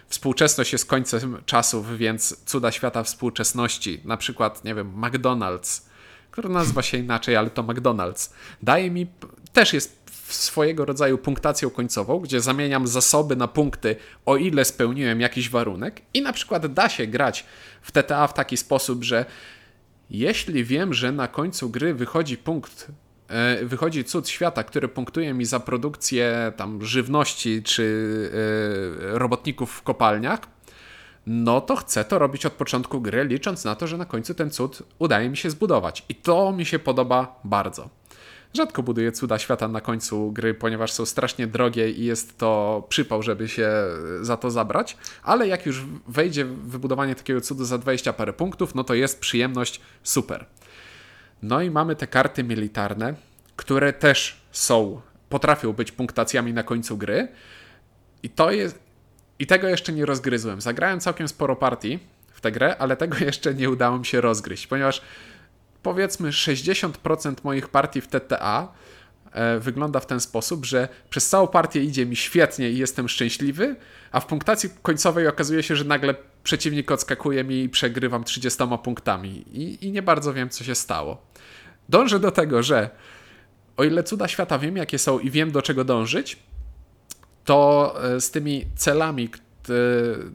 współczesność jest końcem czasów, więc cuda świata współczesności, na przykład, nie wiem, McDonald's, który nazywa się inaczej, ale to McDonald's, daje mi, też jest swojego rodzaju punktacją końcową, gdzie zamieniam zasoby na punkty, o ile spełniłem jakiś warunek. I na przykład da się grać w TTA w taki sposób, że jeśli wiem, że na końcu gry wychodzi punkt E, wychodzi cud świata, który punktuje mi za produkcję tam żywności czy e, robotników w kopalniach, no to chcę to robić od początku gry, licząc na to, że na końcu ten cud udaje mi się zbudować. I to mi się podoba bardzo. Rzadko buduję cuda świata na końcu gry, ponieważ są strasznie drogie i jest to przypał, żeby się za to zabrać, ale jak już wejdzie wybudowanie takiego cudu za 20 parę punktów, no to jest przyjemność super. No i mamy te karty militarne, które też są, potrafią być punktacjami na końcu gry. I to jest. I tego jeszcze nie rozgryzłem. Zagrałem całkiem sporo partii w tę grę, ale tego jeszcze nie udało mi się rozgryźć, ponieważ powiedzmy 60% moich partii w TTA e, wygląda w ten sposób, że przez całą partię idzie mi świetnie i jestem szczęśliwy, a w punktacji końcowej okazuje się, że nagle przeciwnik odskakuje mi i przegrywam 30 punktami i, i nie bardzo wiem, co się stało. Dążę do tego, że o ile cuda świata wiem, jakie są i wiem, do czego dążyć, to e, z tymi celami,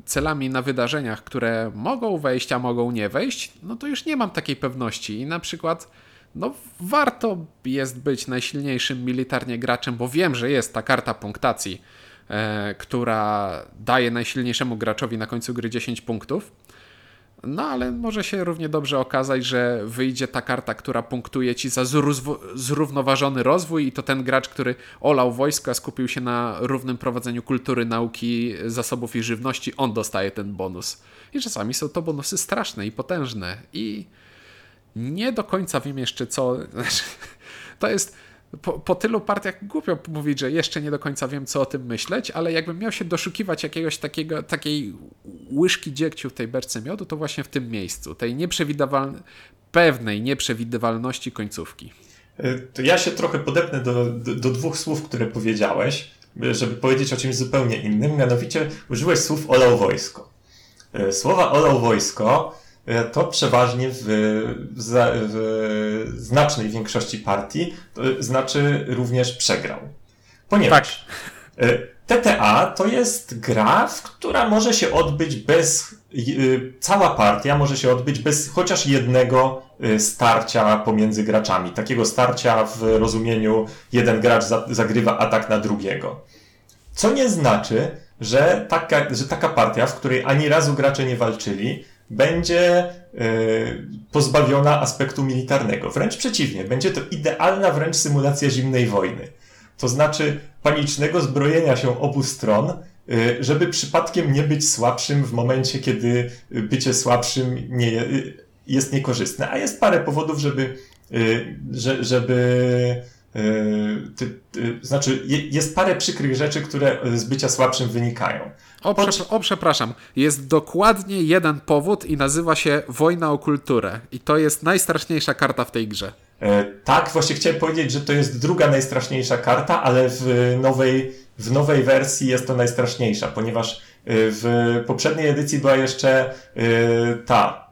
celami na wydarzeniach, które mogą wejść, a mogą nie wejść, no to już nie mam takiej pewności. I na przykład, no warto jest być najsilniejszym militarnie graczem, bo wiem, że jest ta karta punktacji, e, która daje najsilniejszemu graczowi na końcu gry 10 punktów no ale może się równie dobrze okazać, że wyjdzie ta karta, która punktuje ci za zrównoważony rozwój i to ten gracz, który olał wojsko, a skupił się na równym prowadzeniu kultury, nauki, zasobów i żywności, on dostaje ten bonus. I czasami są to bonusy straszne i potężne i nie do końca wiem jeszcze co... Znaczy, to jest po, po, tylu partiach głupio mówić, że jeszcze nie do końca wiem, co o tym myśleć, ale jakbym miał się doszukiwać jakiegoś takiego, takiej łyżki dziegciu w tej berce miodu, to właśnie w tym miejscu, tej nieprzewidywalnej, pewnej nieprzewidywalności końcówki. E, to ja się trochę podepnę do, do, do dwóch słów, które powiedziałeś, żeby powiedzieć o czymś zupełnie innym, mianowicie użyłeś słów olał wojsko. E, słowa olał wojsko E, to przeważnie w, w, znacznej większości partii to znaczy również przegrał. Ponieważ tak. E, TTA to jest gra, która może się odbyć bez cała partia może się odbyć bez chociaż jednego starcia pomiędzy graczami. Takiego starcia w rozumieniu jeden gracz zagrywa atak na drugiego. Co nie znaczy, że taka, że taka partia, w której ani razu gracze nie walczyli, będzie pozbawiona aspektu militarnego. Wręcz przeciwnie, będzie to idealna wręcz symulacja zimnej wojny. To znaczy panicznego zbrojenia się obu stron, y, żeby przypadkiem nie być słabszym w momencie, kiedy bycie słabszym nie, y, jest niekorzystne. A jest parę powodów, żeby, y, żeby ty, ty, znaczy, jest parę przykrych rzeczy, które z bycia słabszym wynikają. O, o, przepraszam. Jest dokładnie jeden powód i nazywa się Wojna o kulturę. I to jest najstraszniejsza karta w tej grze. E, tak, właśnie chciałem powiedzieć, że to jest druga najstraszniejsza karta, ale w nowej, w nowej wersji jest to najstraszniejsza, ponieważ e, w poprzedniej edycji była jeszcze ta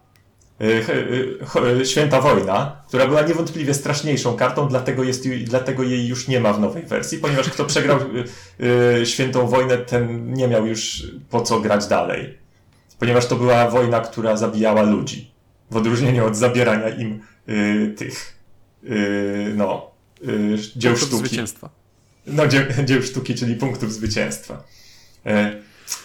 Święta Wojna, która była niewątpliwie straszniejszą kartą, dlatego, jest, dlatego jej już nie ma w nowej wersji, ponieważ kto przegrał Świętą Wojnę, ten nie miał już po co grać dalej. Ponieważ to była wojna, która zabijała ludzi. W odróżnieniu od zabierania im tych yy, no, yy, dzieł punktów sztuki. zwycięstwa. No, dzieł, dzieł sztuki, czyli punktów zwycięstwa.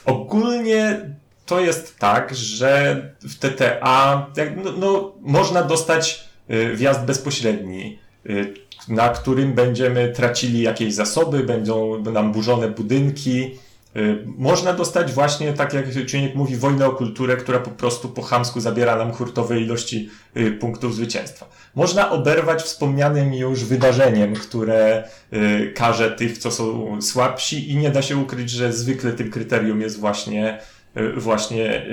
Ogólnie to jest tak, że w TTA no, no, można dostać yy, wjazd bezpośredni, yy, na którym będziemy tracili jakieś zasoby, będą nam burzone budynki, Y, można dostać właśnie, tak jak czynnik mówi, wojnę o kulturę, która po prostu po chamsku zabiera nam hurtowe ilości y, punktów zwycięstwa. Można oberwać wspomnianym już wydarzeniem, które y, karze tych, co są słabsi i nie da się ukryć, że zwykle tym kryterium jest właśnie, właśnie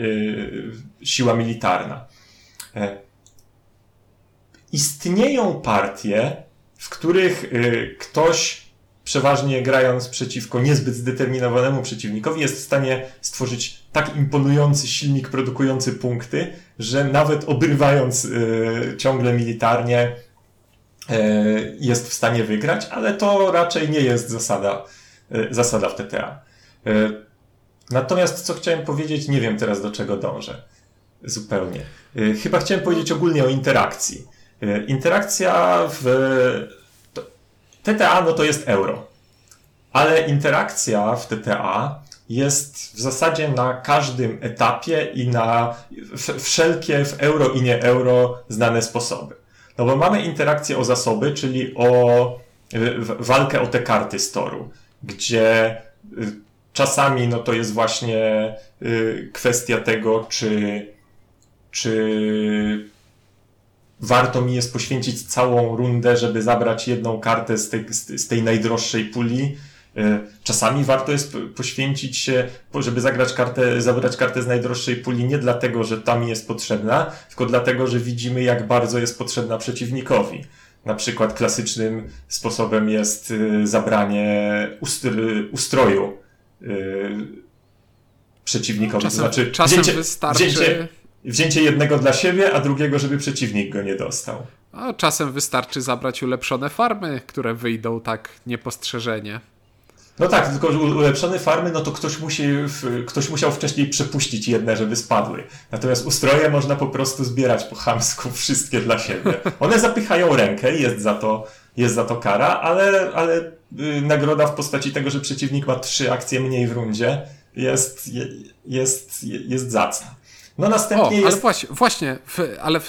siła militarna. E, istnieją partie, w których ktoś przeważnie grając przeciwko niezbyt zdeterminowanemu przeciwnikowi, jest w stanie stworzyć tak imponujący silnik produkujący punkty, że nawet obrywając ciągle militarnie jest w stanie wygrać, ale to raczej nie jest zasada, zasada w TTA. Natomiast co chciałem powiedzieć, nie wiem teraz do czego dążę. Zupełnie. Chyba chciałem powiedzieć ogólnie o interakcji. Interakcja w TTA no to jest euro. Ale interakcja w TTA jest w zasadzie na każdym etapie i na wszelkie w euro i nie euro znane sposoby. No bo mamy interakcję o zasoby, czyli o walkę o te karty storu, gdzie y, czasami no to jest właśnie y, kwestia tego, czy, czy warto mi jest poświęcić całą rundę, żeby zabrać jedną kartę z tej, z tej najdroższej puli. E, czasami warto jest poświęcić się, żeby zagrać kartę, zabrać kartę z najdroższej puli nie dlatego, że tam jest potrzebna, tylko dlatego, że widzimy, jak bardzo jest potrzebna przeciwnikowi. Na przykład klasycznym sposobem jest e, zabranie ustroju e, przeciwnikowi. Czasem, to znaczy, czasem wzięcie, wystarczy... Wzięcie, wzięcie jednego dla siebie, a drugiego, żeby przeciwnik go nie dostał. A czasem wystarczy zabrać ulepszone farmy, które wyjdą tak niepostrzeżenie. No tak, tylko ulepszone farmy, no to ktoś, musi, ktoś musiał wcześniej przepuścić jedne, żeby spadły. Natomiast ustroje można po prostu zbierać po chamsku wszystkie dla siebie. One zapychają rękę, jest za to, jest za to kara, ale, ale y, nagroda w postaci tego, że przeciwnik ma trzy akcje mniej w rundzie, jest, jest, jest zacna. No następnie o, jest... ale właśnie, właśnie w, ale w,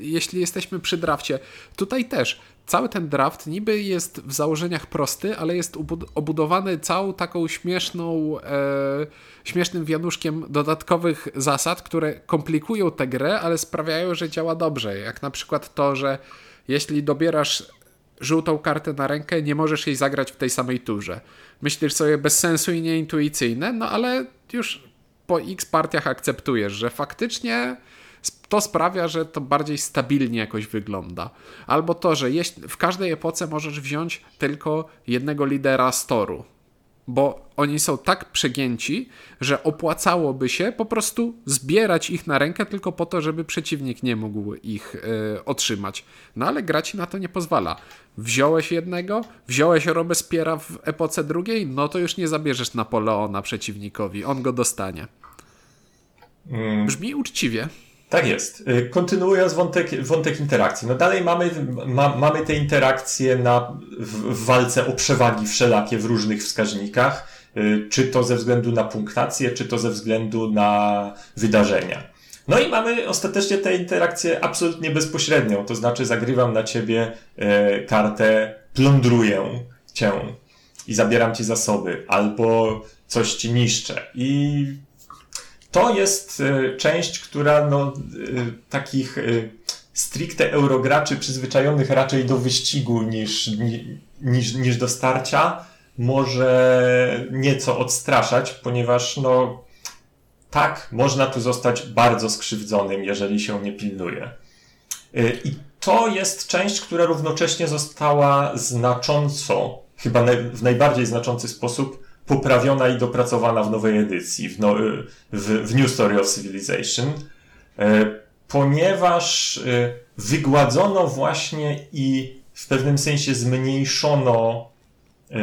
jeśli jesteśmy przy drafcie, tutaj też cały ten draft niby jest w założeniach prosty, ale jest obudowany całą taką śmieszną, e, śmiesznym wianuszkiem dodatkowych zasad, które komplikują tę grę, ale sprawiają, że działa dobrze. Jak na przykład to, że jeśli dobierasz żółtą kartę na rękę, nie możesz jej zagrać w tej samej turze. Myślisz sobie bez sensu i nieintuicyjne, no ale już po x partiach akceptujesz, że faktycznie to sprawia, że to bardziej stabilnie jakoś wygląda. Albo to, że w każdej epoce możesz wziąć tylko jednego lidera storu, bo oni są tak przegięci, że opłacałoby się po prostu zbierać ich na rękę tylko po to, żeby przeciwnik nie mógł ich y, otrzymać. No ale gra ci na to nie pozwala. Wziąłeś jednego, wziąłeś Robespiera w epoce drugiej, no to już nie zabierzesz Napoleona przeciwnikowi, on go dostanie. Mm. Brzmi uczciwie. Tak jest. Y, kontynuując wątek, wątek interakcji. No dalej mamy, ma, mamy te interakcje na, w, w walce o przewagi wszelakie w różnych wskaźnikach, y, czy to ze względu na punktację, czy to ze względu na wydarzenia. No i mamy ostatecznie tę interakcję absolutnie bezpośrednią, to znaczy zagrywam na ciebie e, kartę, plądruję cię i zabieram ci zasoby, albo coś ci niszczę. I to jest e, część, która no, e, takich e, stricte eurograczy przyzwyczajonych raczej do wyścigu niż, niż, niż do starcia może nieco odstraszać, ponieważ no, tak, można tu zostać bardzo skrzywdzonym, jeżeli się nie pilnuje. I to jest część, która równocześnie została znacząco, chyba w najbardziej znaczący sposób, poprawiona i dopracowana w nowej edycji, w, no, w, w New Story of Civilization, e, ponieważ e, wygładzono właśnie i w pewnym sensie zmniejszono e,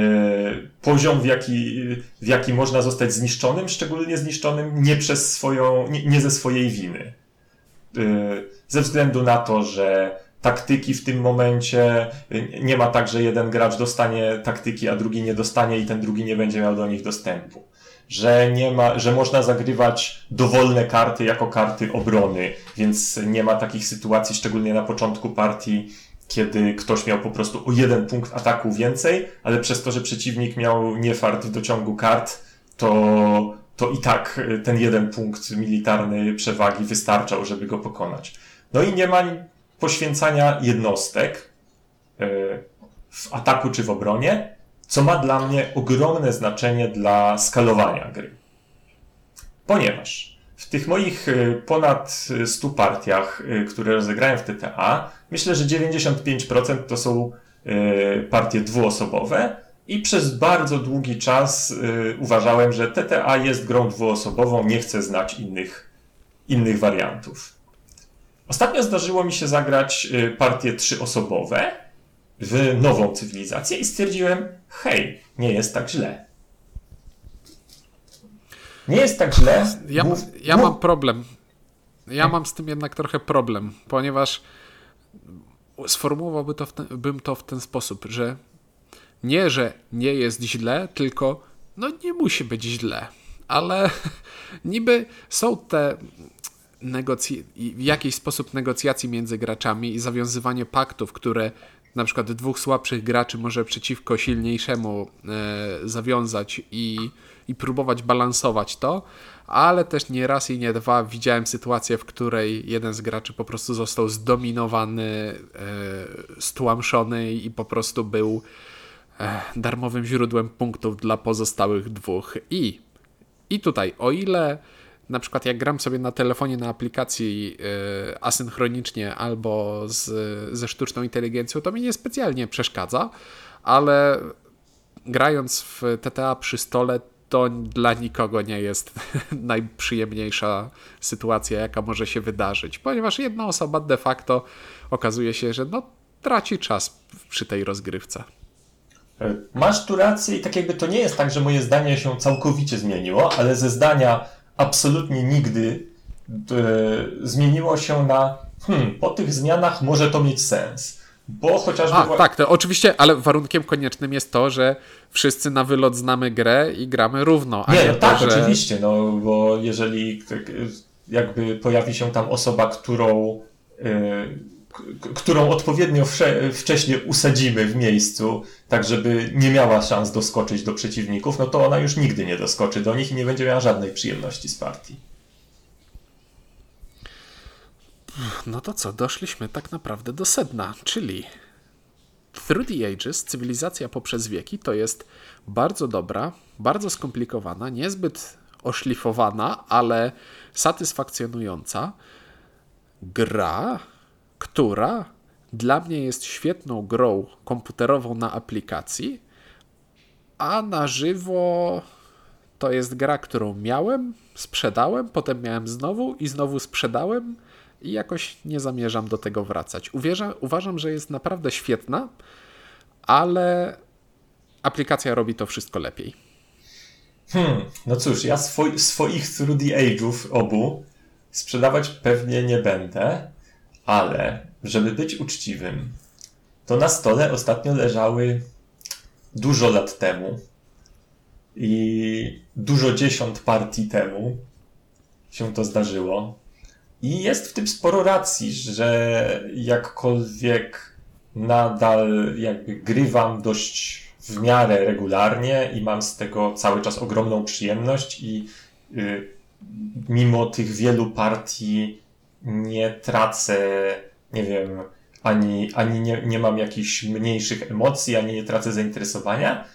poziom, w jaki, w jaki można zostać zniszczonym, szczególnie zniszczonym nie przez swoją, nie, nie ze swojej winy. Ze względu na to, że taktyki w tym momencie. Nie ma tak, że jeden gracz dostanie taktyki, a drugi nie dostanie i ten drugi nie będzie miał do nich dostępu. Że nie ma, że można zagrywać dowolne karty jako karty obrony, więc nie ma takich sytuacji, szczególnie na początku partii, kiedy ktoś miał po prostu o jeden punkt ataku więcej, ale przez to, że przeciwnik miał niefart w dociągu kart, to, to i tak ten jeden punkt militarny przewagi wystarczał, żeby go pokonać. No i nie ma poświęcania jednostek e, w ataku czy w obronie, co ma dla mnie ogromne znaczenie dla skalowania gry. Ponieważ w tych moich e, ponad 100 partiach, e, które rozegrałem w TTA, myślę, że 95% to są partie dwuosobowe i przez bardzo długi czas uważałem, że TTA jest grą dwuosobową, nie chcę znać innych, innych wariantów. Ostatnio zdarzyło mi się zagrać y, partie trzyosobowe w nową cywilizację i stwierdziłem, hej, nie jest tak źle. Nie jest tak źle. Ja, mów, ja mów. mam problem. Ja mam z tym jednak trochę problem, ponieważ sformułowałbym to, ten, bym to w ten sposób, że nie, że nie jest źle, tylko no nie musi być źle, ale niby są te negocji- jakiś sposób negocjacji między graczami i zawiązywanie paktów, które na przykład dwóch słabszych graczy może przeciwko silniejszemu e, zawiązać i, i próbować balansować to, ale też nie raz i nie dwa widziałem sytuację, w której jeden z graczy po prostu został zdominowany, e, stłamszony i po prostu był e, darmowym źródłem punktów dla pozostałych dwóch. I, i tutaj, o ile na przykład jak gram sobie na telefonie na aplikacji yy, asynchronicznie albo z, ze sztuczną inteligencją, to mi nie specjalnie przeszkadza, ale grając w TTA przy stole, to dla nikogo nie jest najprzyjemniejsza sytuacja, jaka może się wydarzyć, ponieważ jedna osoba de facto okazuje się, że no, traci czas przy tej rozgrywce. E, masz tu rację i tak jakby to nie jest tak, że moje zdanie się całkowicie zmieniło, ale ze zdania absolutnie nigdy e, zmieniło się na hmm, po tych zmianach może to mieć sens. Bo chociażby. A, tak, to oczywiście, ale warunkiem koniecznym jest to, że wszyscy na wylot znamy grę i gramy równo. nie, no tak, to, że... oczywiście, no bo jeżeli tak, jakby pojawi się tam osoba, którą. Yy, którą odpowiednio wcze wcześnie usadzimy w miejscu, tak żeby nie miała szans doskoczyć do przeciwników, no to ona już nigdy nie doskoczy do nich i nie będzie miała żadnej przyjemności z partii. No to co, doszliśmy tak naprawdę do sedna, czyli Through the Ages, cywilizacja poprzez wieki, to jest bardzo dobra, bardzo skomplikowana, niezbyt oszlifowana, ale satysfakcjonująca gra, która dla mnie jest świetną grą komputerową na aplikacji, a na żywo to jest gra, którą miałem, sprzedałem, potem miałem znowu i znowu sprzedałem i jakoś nie zamierzam do tego wracać. Uwierza, uważam, że jest naprawdę świetna, ale aplikacja robi to wszystko lepiej. Hmm, no cóż, ja swoi, swoich Through the Age'ów obu sprzedawać pewnie nie będę, ale żeby być uczciwym, to na stole ostatnio leżały dużo lat temu i dużo dziesiąt partii temu się to zdarzyło. I jest w tym sporo racji, że jakkolwiek nadal jakby grywam dość w miarę regularnie i mam z tego cały czas ogromną przyjemność i y, mimo tych wielu partii nie tracę, nie wiem, ani, ani nie, nie mam jakichś mniejszych emocji, ani nie tracę zainteresowania,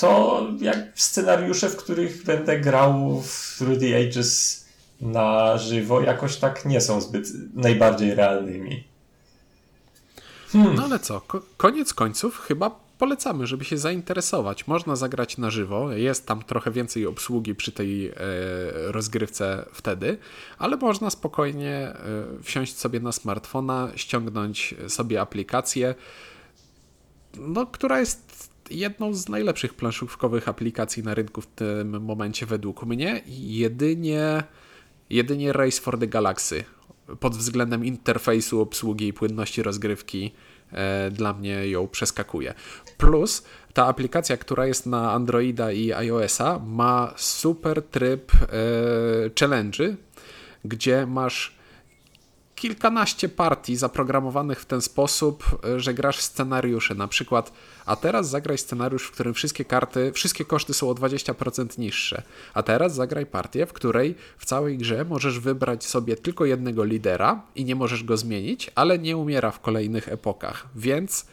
to jak scenariusze, w których będę grał w Through the Ages na żywo, jakoś tak nie są zbyt najbardziej realnymi. Hmm. No ale co, ko koniec końców chyba polecamy, żeby się zainteresować. Można zagrać na żywo, jest tam trochę więcej obsługi przy tej e, rozgrywce wtedy, ale można spokojnie e, wsiąść sobie na smartfona, ściągnąć sobie aplikację, no, która jest jedną z najlepszych planszówkowych aplikacji na rynku w tym momencie według mnie. Jedynie, jedynie Race for the Galaxy pod względem interfejsu obsługi i płynności rozgrywki dla mnie ją przeskakuje. Plus ta aplikacja, która jest na Androida i iOS-a, ma super tryb e, challenge, gdzie masz kilkanaście partii zaprogramowanych w ten sposób, e, że grasz scenariusze. Na przykład, a teraz zagraj scenariusz, w którym wszystkie karty, wszystkie koszty są o 20% niższe. A teraz zagraj partię, w której w całej grze możesz wybrać sobie tylko jednego lidera i nie możesz go zmienić, ale nie umiera w kolejnych epokach. Więc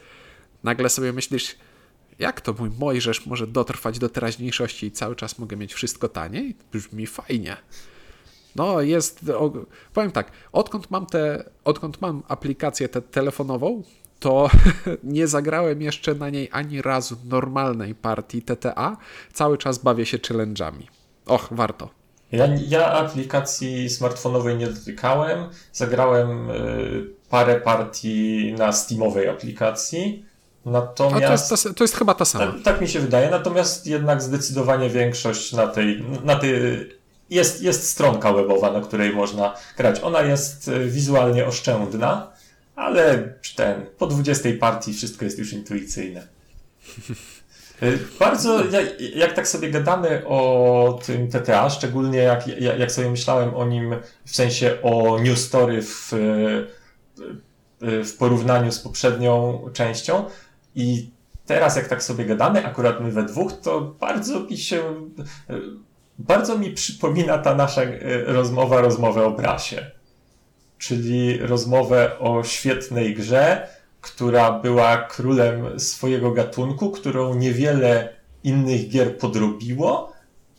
nagle sobie myślisz, jak to mój Mojżesz może dotrwać do teraźniejszości i cały czas mogę mieć wszystko taniej? Brzmi fajnie. No jest, powiem tak, odkąd mam, te, odkąd mam aplikację tę telefonową, to nie zagrałem jeszcze na niej ani razu normalnej partii TTA. Cały czas bawię się challenge'ami. Och, warto. Ja, ja aplikacji smartfonowej nie dotykałem. Zagrałem y, parę partii na Steamowej aplikacji. Natomiast. To jest, to jest, chyba ta sama. Tak, tak, mi się wydaje, natomiast jednak zdecydowanie większość na tej, na tej jest, jest stronka webowa, na której można grać. Ona jest e, wizualnie oszczędna, ale ten, po 20 partii wszystko jest już intuicyjne. E, bardzo, jak, tak sobie gadamy o tym TTA, szczególnie jak, jak sobie myślałem o nim w sensie o New Story w, e, w porównaniu z poprzednią częścią i teraz jak tak sobie gadamy, akurat my we dwóch, to bardzo mi się bardzo mi przypomina ta nasza e, rozmowa, rozmowę o Brasie. Czyli rozmowę o świetnej grze, która była królem swojego gatunku, którą niewiele innych gier podrobiło,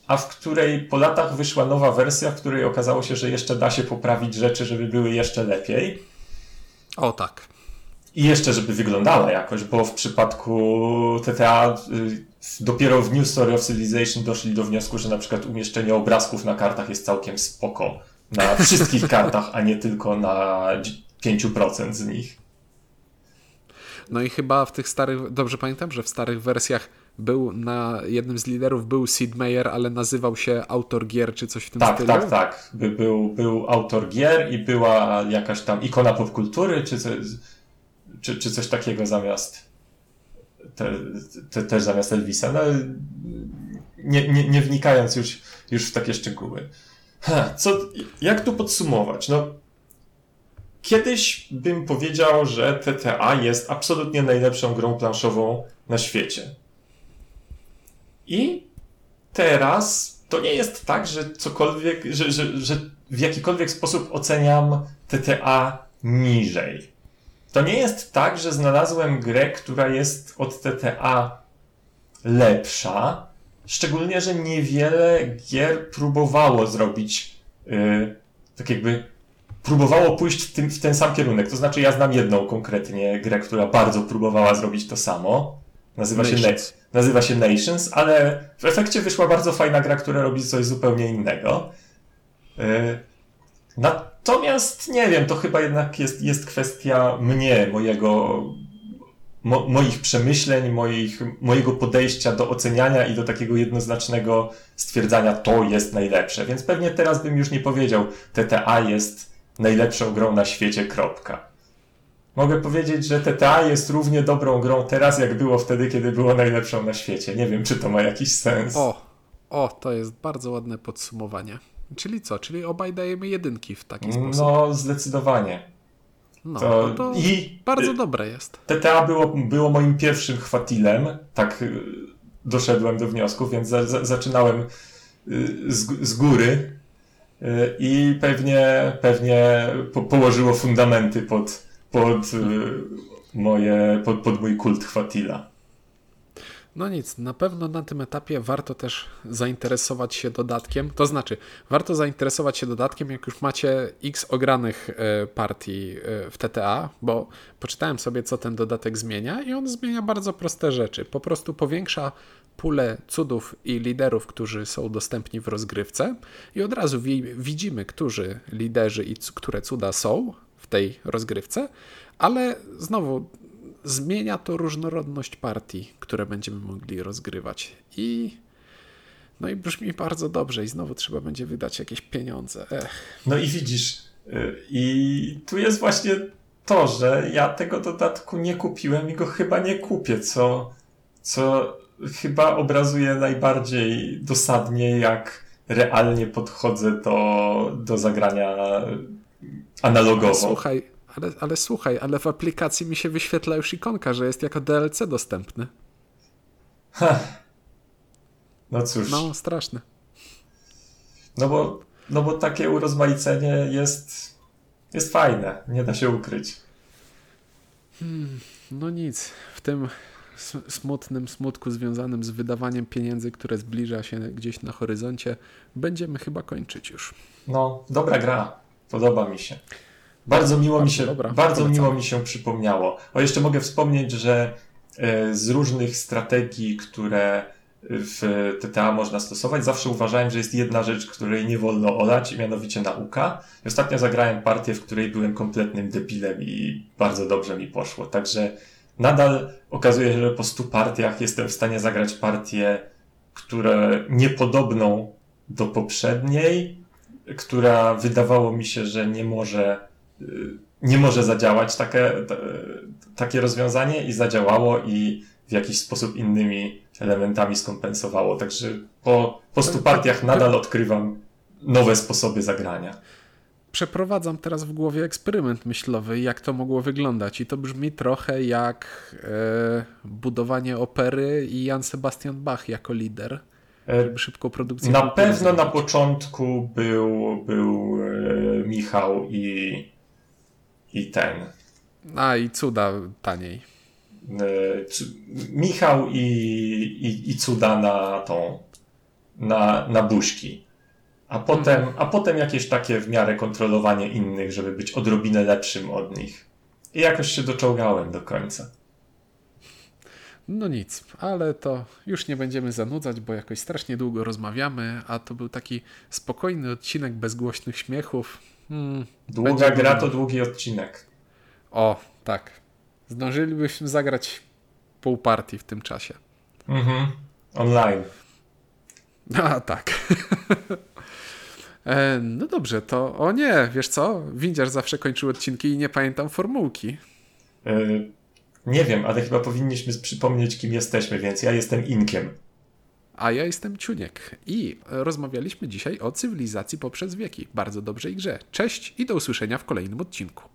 a w której po latach wyszła nowa wersja, w której okazało się, że jeszcze da się poprawić rzeczy, żeby były jeszcze lepiej. O tak. I jeszcze, żeby wyglądała jakoś, bo w przypadku TTA y, dopiero w New Story of Civilization doszli do wniosku, że na przykład umieszczenie obrazków na kartach jest całkiem spoko. Na wszystkich kartach, a nie tylko na 5% z nich. No i chyba w tych starych, dobrze pamiętam, że w starych wersjach był na jednym z liderów był Sid Meier, ale nazywał się autor gier czy coś w tym tak, stylu. Tak, tak, tak. By, był, był autor gier i była jakaś tam ikona popkultury czy, czy, czy coś takiego zamiast te, te, też zamiast Elvisa. No, nie, nie, nie wnikając już, już w takie szczegóły. Ha, co, jak tu podsumować? No, kiedyś bym powiedział, że TTA jest absolutnie najlepszą grą planszową na świecie. I teraz to nie jest tak, że cokolwiek, że, że, że w jakikolwiek sposób oceniam TTA niżej. To nie jest tak, że znalazłem grę, która jest od TTA lepsza, szczególnie, że niewiele gier próbowało zrobić yy, tak jakby próbowało pójść w, tym, w ten sam kierunek. To znaczy, ja znam jedną konkretnie grę, która bardzo próbowała zrobić to samo. Nazywa się, nazywa się Nations, ale w efekcie wyszła bardzo fajna gra, która robi coś zupełnie innego. Yy, Natomiast nie wiem, to chyba jednak jest, jest kwestia mnie, mojego, mo, moich przemyśleń, moich, mojego podejścia do oceniania i do takiego jednoznacznego stwierdzania, to jest najlepsze. Więc pewnie teraz bym już nie powiedział, TTA jest najlepszą grą na świecie, kropka. Mogę powiedzieć, że TTA jest równie dobrą grą teraz, jak było wtedy, kiedy było najlepszą na świecie. Nie wiem, czy to ma jakiś sens. O, o, to jest bardzo ładne podsumowanie. Czyli co? Czyli obaj dajemy jedynki w taki sposób. No, zdecydowanie. No, to, to i bardzo dobre jest. TTA było, było moim pierwszym chwatilem, tak y, doszedłem do wniosku, więc za, za, zaczynałem y, z, z góry y, i pewnie, pewnie po, położyło fundamenty pod, pod, moje, pod, pod mój kult chwatila. No nic, na pewno na tym etapie warto też zainteresować się dodatkiem. To znaczy, warto zainteresować się dodatkiem, jak już macie x ogranych e, partii e, w TTA, bo poczytałem sobie, co ten dodatek zmienia, i on zmienia bardzo proste rzeczy. Po prostu powiększa pulę cudów i liderów, którzy są dostępni w rozgrywce, i od razu wi widzimy, którzy liderzy i które cuda są w tej rozgrywce, ale znowu zmienia to różnorodność partii, które będziemy mogli rozgrywać. I no i brzmi bardzo dobrze i znowu trzeba będzie wydać jakieś pieniądze. Ech. No i widzisz, y, i tu jest właśnie to, że ja tego dodatku nie kupiłem i go chyba nie kupię, co, co chyba obrazuje najbardziej dosadnie, jak realnie podchodzę do, do zagrania analogowo. Słuchaj, ale, ale słuchaj, ale w aplikacji mi się wyświetla już ikonka, że jest jako DLC dostępny. Ha. No cóż. No, straszne. No bo, no bo takie urozmaicenie jest, jest fajne, nie da się ukryć. Hmm, no nic, w tym smutnym smutku związanym z wydawaniem pieniędzy, które zbliża się gdzieś na horyzoncie, będziemy chyba kończyć już. No, dobra gra. Podoba mi się. Bardzo miło mi się, dobra, bardzo miło mi się przypomniało. O, jeszcze mogę wspomnieć, że e, z różnych strategii, które w TTA można stosować, zawsze uważałem, że jest jedna rzecz, której nie wolno olać, mianowicie nauka. I ostatnio zagrałem partię, w której byłem kompletnym debilem i bardzo dobrze mi poszło. Także nadal okazuje się, że po stu partiach jestem w stanie zagrać partię, które niepodobną do poprzedniej, która wydawało mi się, że nie może nie może zadziałać takie, takie rozwiązanie i zadziałało i w jakiś sposób innymi elementami skompensowało. Także po, po stu partiach nadal odkrywam nowe sposoby zagrania. Przeprowadzam teraz w głowie eksperyment myślowy, jak to mogło wyglądać, i to brzmi trochę jak e, budowanie opery i Jan Sebastian Bach jako lider. E, żeby szybką produkcję. Na pewno na początku był, był e, Michał i i ten. A i cuda taniej. E, Michał i, i, i cuda na tą, na, na buźki. A potem, hmm. a potem jakieś takie w miarę kontrolowanie innych, żeby być odrobinę lepszym od nich. I jakoś się doczołgałem do końca. No nic, ale to już nie będziemy zanudzać, bo jakoś strasznie długo rozmawiamy, a to był taki spokojny odcinek bez głośnych śmiechów. Hmm, Długa gra to długi odcinek. O, tak. Zdążylibyśmy zagrać pół partii w tym czasie. Mhm. Online. A, tak. e, no dobrze, to o nie, wiesz co? Windziarz zawsze kończył odcinki i nie pamiętam formułki. E, nie wiem, ale chyba powinniśmy przypomnieć, kim jesteśmy, więc ja jestem Inkiem. A ja jestem Ciuniek i rozmawialiśmy dzisiaj o cywilizacji poprzez wieki. Bardzo dobrej grze. Cześć i do usłyszenia w kolejnym odcinku.